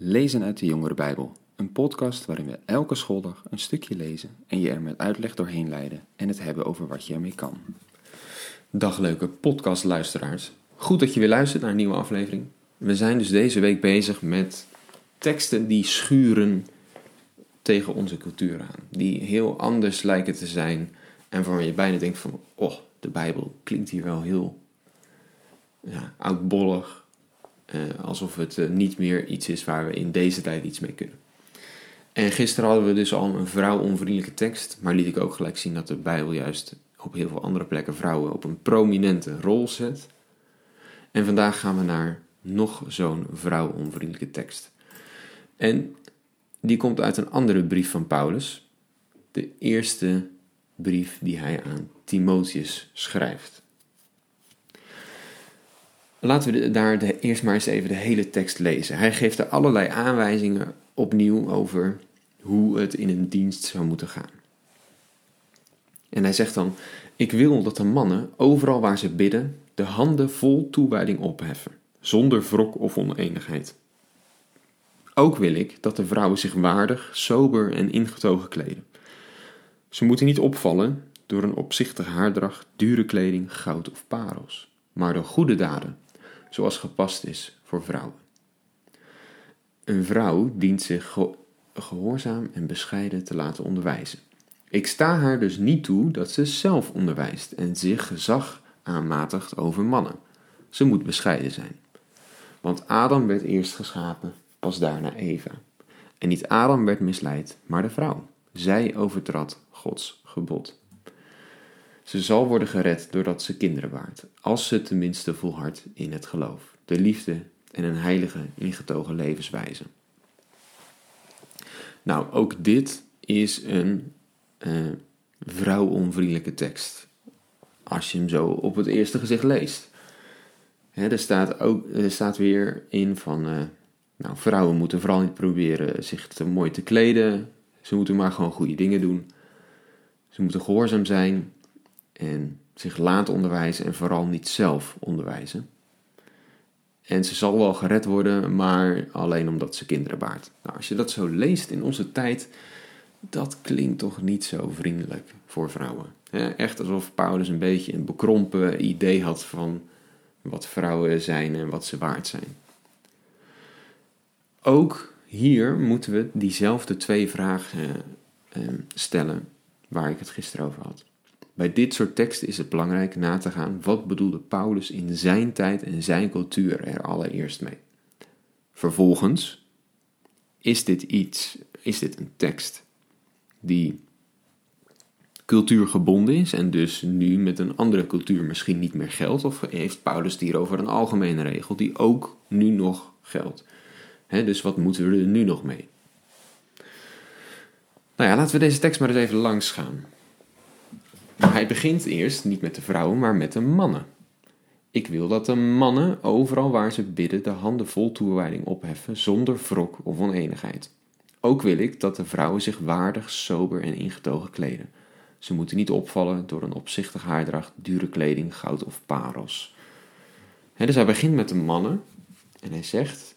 Lezen uit de Jongere Bijbel, een podcast waarin we elke schooldag een stukje lezen en je er met uitleg doorheen leiden en het hebben over wat je ermee kan. Dag leuke podcastluisteraars. Goed dat je weer luistert naar een nieuwe aflevering. We zijn dus deze week bezig met teksten die schuren tegen onze cultuur aan. Die heel anders lijken te zijn en waarvan je bijna denkt van, oh, de Bijbel klinkt hier wel heel ja, oudbollig. Eh, alsof het eh, niet meer iets is waar we in deze tijd iets mee kunnen. En gisteren hadden we dus al een vrouwonvriendelijke tekst, maar liet ik ook gelijk zien dat de Bijbel juist op heel veel andere plekken vrouwen op een prominente rol zet. En vandaag gaan we naar nog zo'n vrouwonvriendelijke tekst. En die komt uit een andere brief van Paulus, de eerste brief die hij aan Timotheus schrijft. Laten we daar de, eerst maar eens even de hele tekst lezen. Hij geeft er allerlei aanwijzingen opnieuw over hoe het in een dienst zou moeten gaan. En hij zegt dan: Ik wil dat de mannen, overal waar ze bidden, de handen vol toewijding opheffen, zonder wrok of oneenigheid. Ook wil ik dat de vrouwen zich waardig, sober en ingetogen kleden. Ze moeten niet opvallen door een opzichtige haardracht, dure kleding, goud of parels, maar door goede daden, zoals gepast is voor vrouwen. Een vrouw dient zich gehoorzaam en bescheiden te laten onderwijzen. Ik sta haar dus niet toe dat ze zelf onderwijst en zich gezag aanmatigt over mannen. Ze moet bescheiden zijn. Want Adam werd eerst geschapen, pas daarna Eva. En niet Adam werd misleid, maar de vrouw. Zij overtrad Gods gebod. Ze zal worden gered doordat ze kinderen baart, als ze tenminste volhardt in het geloof, de liefde en een heilige, ingetogen levenswijze. Nou, ook dit is een uh, vrouwonvriendelijke tekst. Als je hem zo op het eerste gezicht leest. er, staat ook, er staat weer in van. Uh, nou, vrouwen moeten vooral niet proberen zich te mooi te kleden. Ze moeten maar gewoon goede dingen doen. Ze moeten gehoorzaam zijn en zich laten onderwijzen en vooral niet zelf onderwijzen. En ze zal wel gered worden, maar alleen omdat ze kinderen baart. Nou, als je dat zo leest in onze tijd, dat klinkt toch niet zo vriendelijk voor vrouwen. Echt alsof Paulus een beetje een bekrompen idee had van wat vrouwen zijn en wat ze waard zijn. Ook hier moeten we diezelfde twee vragen eh, stellen waar ik het gisteren over had. Bij dit soort teksten is het belangrijk na te gaan wat bedoelde Paulus in zijn tijd en zijn cultuur er allereerst mee. Vervolgens is dit iets, is dit een tekst die cultuurgebonden is en dus nu met een andere cultuur misschien niet meer geldt? Of heeft Paulus hierover een algemene regel die ook nu nog geldt? dus wat moeten we er nu nog mee? Nou ja, laten we deze tekst maar eens even langs gaan. Hij begint eerst niet met de vrouwen, maar met de mannen. Ik wil dat de mannen overal waar ze bidden de handen vol toewijding opheffen, zonder wrok of oneenigheid. Ook wil ik dat de vrouwen zich waardig, sober en ingetogen kleden. Ze moeten niet opvallen door een opzichtig haardracht, dure kleding, goud of parels. dus hij begint met de mannen en hij zegt: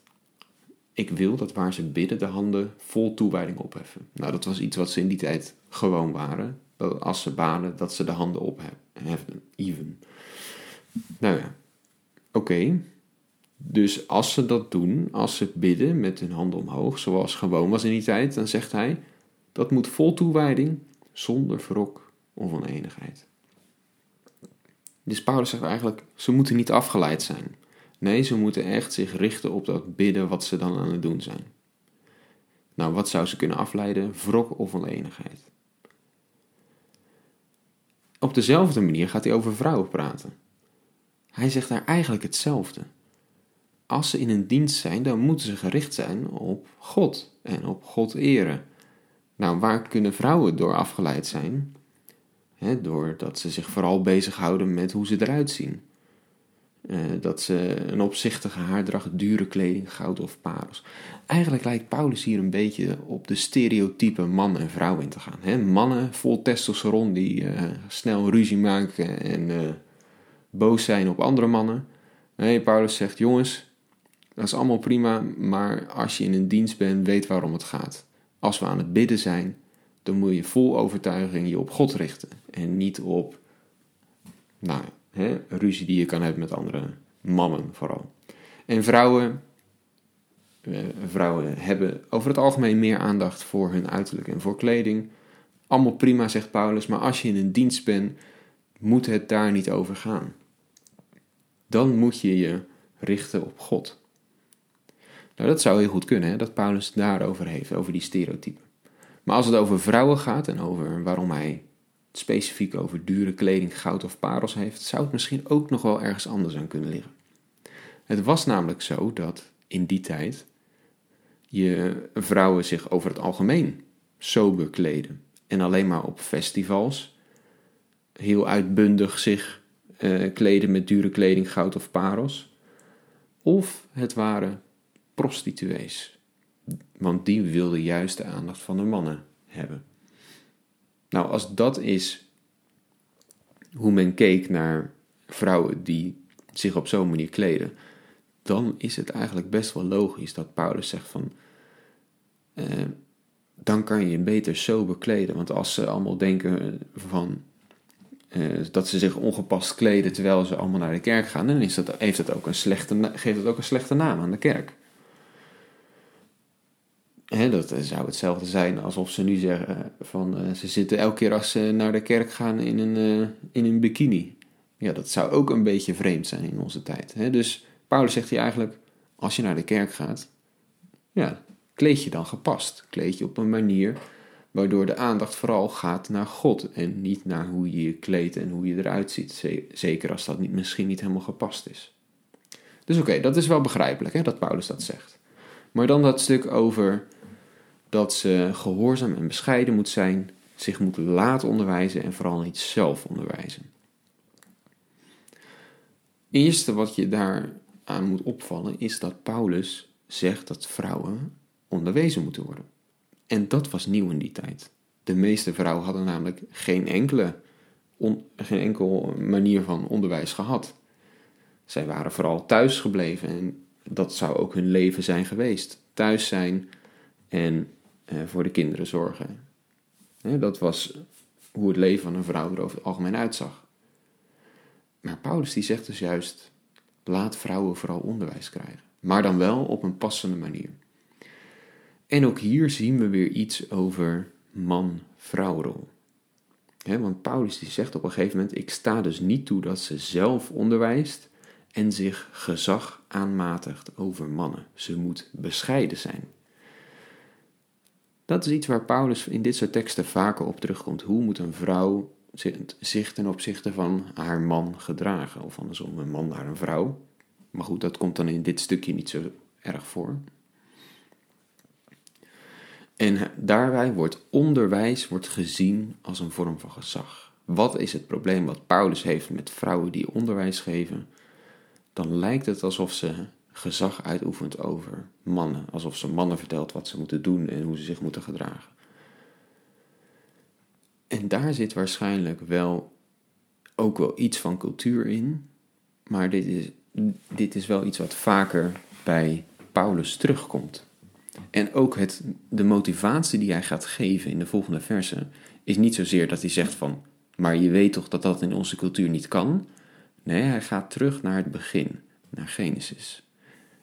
Ik wil dat waar ze bidden de handen vol toewijding opheffen. Nou, dat was iets wat ze in die tijd gewoon waren als ze baden, dat ze de handen opheffen. Even. Nou ja, oké. Dus als ze dat doen, als ze bidden met hun handen omhoog, zoals gewoon was in die tijd, dan zegt hij, dat moet vol toewijding, zonder wrok of oneenigheid. Dus Paulus zegt eigenlijk, ze moeten niet afgeleid zijn. Nee, ze moeten echt zich richten op dat bidden wat ze dan aan het doen zijn. Nou, wat zou ze kunnen afleiden? Wrok of oneenigheid. Op dezelfde manier gaat hij over vrouwen praten. Hij zegt daar eigenlijk hetzelfde. Als ze in een dienst zijn, dan moeten ze gericht zijn op God en op God eren. Nou, waar kunnen vrouwen door afgeleid zijn? Doordat ze zich vooral bezighouden met hoe ze eruit zien. Eh, dat ze een opzichtige haardracht, dure kleding, goud of parels. Eigenlijk lijkt Paulus hier een beetje op de stereotype man en vrouw in te gaan. Hè? Mannen vol testosteron die uh, snel ruzie maken en uh, boos zijn op andere mannen. Nee, Paulus zegt: jongens, Dat is allemaal prima, maar als je in een dienst bent, weet waarom het gaat. Als we aan het bidden zijn, dan moet je vol overtuiging je op God richten. En niet op nou, hè, ruzie die je kan hebben met andere mannen vooral. En vrouwen, eh, vrouwen hebben over het algemeen meer aandacht voor hun uiterlijk en voor kleding. Allemaal prima, zegt Paulus, maar als je in een dienst bent, moet het daar niet over gaan. Dan moet je je richten op God. Nou, dat zou heel goed kunnen, hè, dat Paulus daarover heeft, over die stereotypen. Maar als het over vrouwen gaat en over waarom hij specifiek over dure kleding, goud of parels heeft, zou het misschien ook nog wel ergens anders aan kunnen liggen. Het was namelijk zo dat in die tijd je vrouwen zich over het algemeen sober kleden en alleen maar op festivals heel uitbundig zich uh, kleden met dure kleding, goud of parels. Of het waren prostituees, want die wilden juist de aandacht van de mannen hebben. Nou, als dat is hoe men keek naar vrouwen die zich op zo'n manier kleden, dan is het eigenlijk best wel logisch dat Paulus zegt van, eh, dan kan je je beter sober kleden. Want als ze allemaal denken van, eh, dat ze zich ongepast kleden terwijl ze allemaal naar de kerk gaan, dan is dat, heeft dat ook een slechte, geeft dat ook een slechte naam aan de kerk. Dat zou hetzelfde zijn alsof ze nu zeggen van uh, ze zitten elke keer als ze naar de kerk gaan in een, uh, in een bikini. Ja, dat zou ook een beetje vreemd zijn in onze tijd. Hè? Dus Paulus zegt hier eigenlijk, als je naar de kerk gaat, ja, kleed je dan gepast. Kleed je op een manier waardoor de aandacht vooral gaat naar God en niet naar hoe je je kleedt en hoe je eruit ziet. Zeker als dat niet, misschien niet helemaal gepast is. Dus oké, dat is wel begrijpelijk hè, dat Paulus dat zegt. Maar dan dat stuk over dat ze gehoorzaam en bescheiden moet zijn, zich moet laten onderwijzen en vooral niet zelf onderwijzen. Eerste wat je daar aan moet opvallen is dat Paulus zegt dat vrouwen onderwezen moeten worden. En dat was nieuw in die tijd. De meeste vrouwen hadden namelijk geen enkele, geen manier van onderwijs gehad. Zij waren vooral thuis gebleven en dat zou ook hun leven zijn geweest. Thuis zijn en voor de kinderen zorgen. dat was hoe het leven van een vrouw er over het algemeen uitzag. Maar Paulus die zegt dus juist, laat vrouwen vooral onderwijs krijgen. Maar dan wel op een passende manier. En ook hier zien we weer iets over man-vrouwrol. want Paulus die zegt op een gegeven moment: Ik sta dus niet toe dat ze zelf onderwijst en zich gezag aanmatigt over mannen. Ze moet bescheiden zijn. Dat is iets waar Paulus in dit soort teksten vaker op terugkomt. Hoe moet een vrouw zich ten opzichte van haar man gedragen? Of andersom, een man naar een vrouw. Maar goed, dat komt dan in dit stukje niet zo erg voor. En daarbij wordt onderwijs wordt gezien als een vorm van gezag. Wat is het probleem wat Paulus heeft met vrouwen die onderwijs geven? Dan lijkt het alsof ze gezag uitoefent over mannen. Alsof ze mannen vertelt wat ze moeten doen en hoe ze zich moeten gedragen. En daar zit waarschijnlijk wel ook wel iets van cultuur in. Maar dit is, dit is wel iets wat vaker bij Paulus terugkomt. En ook het, de motivatie die hij gaat geven in de volgende versen is niet zozeer dat hij zegt van, maar je weet toch dat dat in onze cultuur niet kan. Nee, hij gaat terug naar het begin, naar Genesis.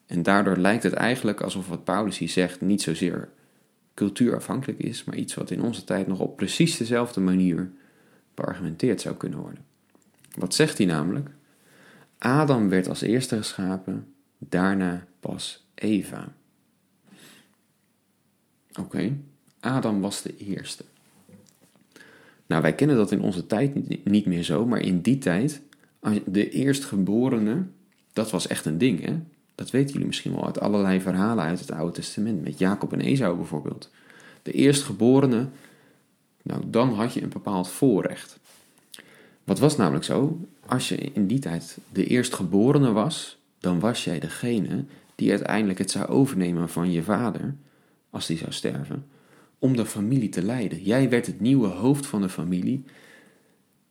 En daardoor lijkt het eigenlijk alsof wat Paulus hier zegt niet zozeer cultuurafhankelijk is, maar iets wat in onze tijd nog op precies dezelfde manier beargumenteerd zou kunnen worden. Wat zegt hij namelijk? Adam werd als eerste geschapen, daarna pas Eva. Oké, Adam was de eerste. Nou, wij kennen dat in onze tijd niet meer zo, maar in die tijd, de eerstgeborene, dat was echt een ding, hè? Dat weten jullie misschien wel uit allerlei verhalen uit het Oude Testament, met Jacob en Esau bijvoorbeeld. De eerstgeborene, nou dan had je een bepaald voorrecht. Wat was namelijk zo? Als je in die tijd de eerstgeborene was, dan was jij degene die uiteindelijk het zou overnemen van je vader, als die zou sterven, om de familie te leiden. Jij werd het nieuwe hoofd van de familie.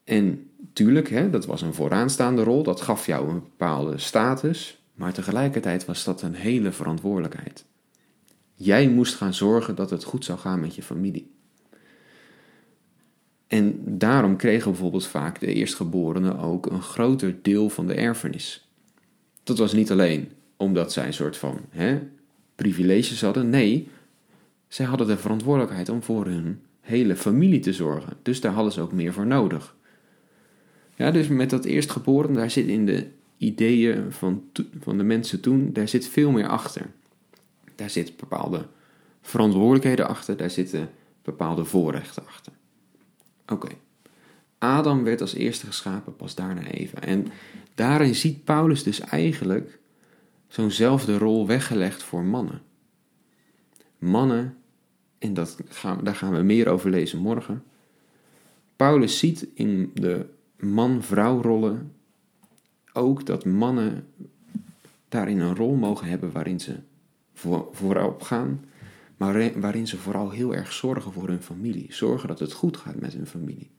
En tuurlijk, hè, dat was een vooraanstaande rol, dat gaf jou een bepaalde status, Maar tegelijkertijd was dat een hele verantwoordelijkheid. Jij moest gaan zorgen dat het goed zou gaan met je familie. En daarom kregen bijvoorbeeld vaak de eerstgeborenen ook een groter deel van de erfenis. Dat was niet alleen omdat zij een soort van hè, privileges hadden, nee, zij hadden de verantwoordelijkheid om voor hun hele familie te zorgen. Dus daar hadden ze ook meer voor nodig. Ja, dus met dat eerstgeboren, daar zit in de ideeën van, van de mensen toen, daar zit veel meer achter. Daar zitten bepaalde verantwoordelijkheden achter, daar zitten bepaalde voorrechten achter. Oké. Adam werd als eerste geschapen, pas daarna Eva. En daarin ziet Paulus dus eigenlijk zo'nzelfde rol weggelegd voor mannen. Mannen, en dat daar gaan we meer over lezen morgen. Paulus ziet in de man-vrouw rollen ook dat mannen daarin een rol mogen hebben waarin ze voor, voorop gaan, maar waarin ze vooral heel erg zorgen voor hun familie. Zorgen dat het goed gaat met hun familie.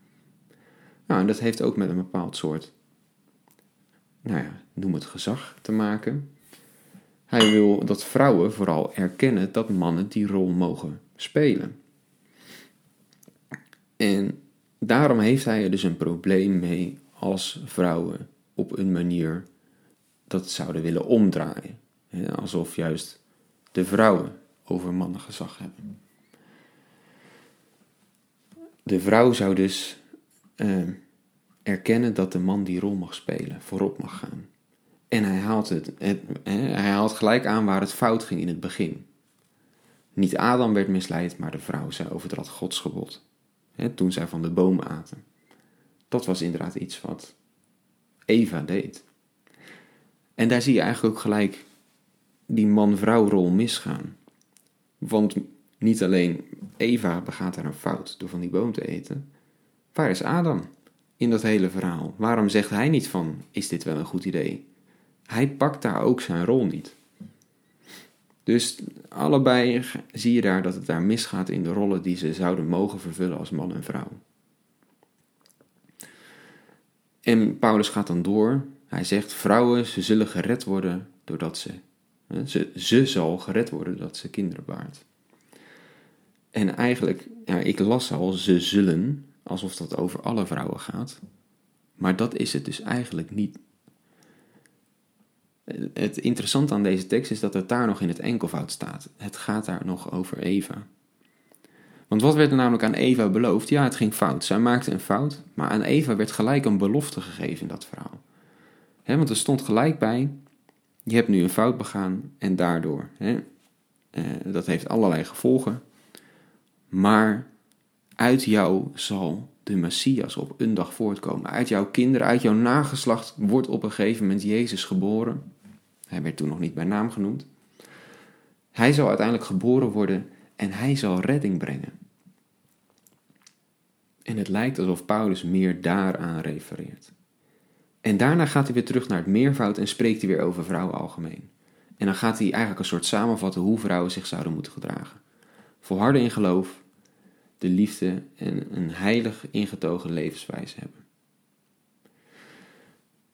Nou, en dat heeft ook met een bepaald soort, nou ja, noem het gezag te maken. Hij wil dat vrouwen vooral erkennen dat mannen die rol mogen spelen. En daarom heeft hij er dus een probleem mee als vrouwen op een manier dat zouden willen omdraaien. Alsof juist de vrouwen over mannen gezag hebben. De vrouw zou dus uh, erkennen dat de man die rol mag spelen, voorop mag gaan. En hij haalt, het, hij haalt gelijk aan waar het fout ging in het begin. Niet Adam werd misleid, maar de vrouw. Zij overtrad Gods gebod. Toen zij van de boom aten. Dat was inderdaad iets wat Eva deed. En daar zie je eigenlijk ook gelijk die man-vrouw rol misgaan. Want niet alleen Eva begaat daar een fout door van die boom te eten. Waar is Adam in dat hele verhaal? Waarom zegt hij niet van, is dit wel een goed idee? Hij pakt daar ook zijn rol niet. Dus allebei zie je daar dat het daar misgaat in de rollen die ze zouden mogen vervullen als man en vrouw. En Paulus gaat dan door. Hij zegt: Vrouwen, ze zullen gered worden doordat ze. Ze, zal gered worden doordat ze kinderen baart. En eigenlijk, ja, ik las al, ze zullen, alsof dat over alle vrouwen gaat. Maar dat is het dus eigenlijk niet. Het interessante aan deze tekst is dat het daar nog in het enkelvoud staat. Het gaat daar nog over Eva. Want wat werd er namelijk aan Eva beloofd? Ja, het ging fout. Zij maakte een fout, maar aan Eva werd gelijk een belofte gegeven in dat verhaal. want er stond gelijk bij: je hebt nu een fout begaan en daardoor. eh, dat heeft allerlei gevolgen. Maar uit jou zal de Messias op een dag voortkomen. Uit jouw kinderen, uit jouw nageslacht wordt op een gegeven moment Jezus geboren. Hij werd toen nog niet bij naam genoemd. Hij zal uiteindelijk geboren worden en hij zal redding brengen. En het lijkt alsof Paulus meer daaraan refereert. En daarna gaat hij weer terug naar het meervoud en spreekt hij weer over vrouwen algemeen. En dan gaat hij eigenlijk een soort samenvatten hoe vrouwen zich zouden moeten gedragen. Volharden in geloof, de liefde en een heilig ingetogen levenswijze hebben.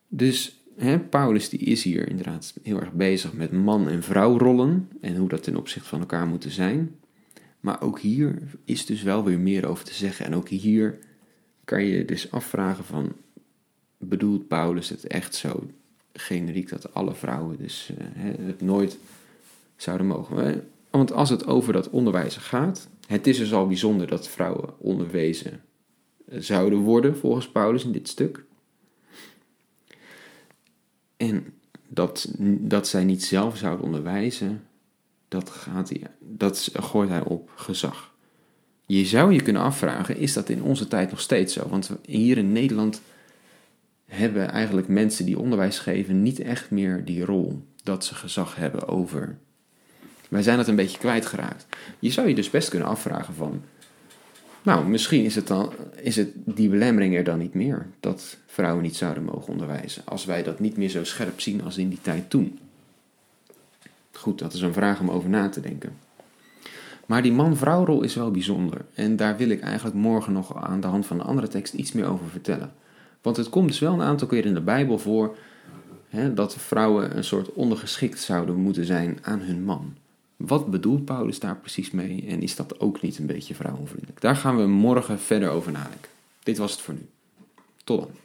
Dus hè, Paulus die is hier inderdaad heel erg bezig met man- en vrouwrollen en hoe dat ten opzichte van elkaar moeten zijn. Maar ook hier is dus wel weer meer over te zeggen. En ook hier kan je dus afvragen van, bedoelt Paulus het echt zo generiek dat alle vrouwen dus uh, het nooit zouden mogen? Want als het over dat onderwijzen gaat, het is dus al bijzonder dat vrouwen onderwezen zouden worden volgens Paulus in dit stuk. En dat, dat zij niet zelf zouden onderwijzen, dat, gaat gooit hij op gezag. Je zou je kunnen afvragen, is dat in onze tijd nog steeds zo? Want hier in Nederland hebben eigenlijk mensen die onderwijs geven niet echt meer die rol dat ze gezag hebben over. Wij zijn dat een beetje kwijtgeraakt. Je zou je dus best kunnen afvragen van, nou, misschien is het, dan, is het die belemmering er dan niet meer dat vrouwen niet zouden mogen onderwijzen, als wij dat niet meer zo scherp zien als in die tijd toen. Goed, dat is een vraag om over na te denken. Maar die man-vrouwrol is wel bijzonder en daar wil ik eigenlijk morgen nog aan de hand van een andere tekst iets meer over vertellen. Want het komt dus wel een aantal keer in de Bijbel voor hè, dat vrouwen een soort ondergeschikt zouden moeten zijn aan hun man. Wat bedoelt Paulus daar precies mee en is dat ook niet een beetje vrouwenvriendelijk? Daar gaan we morgen verder over nadenken. Dit was het voor nu. Tot dan.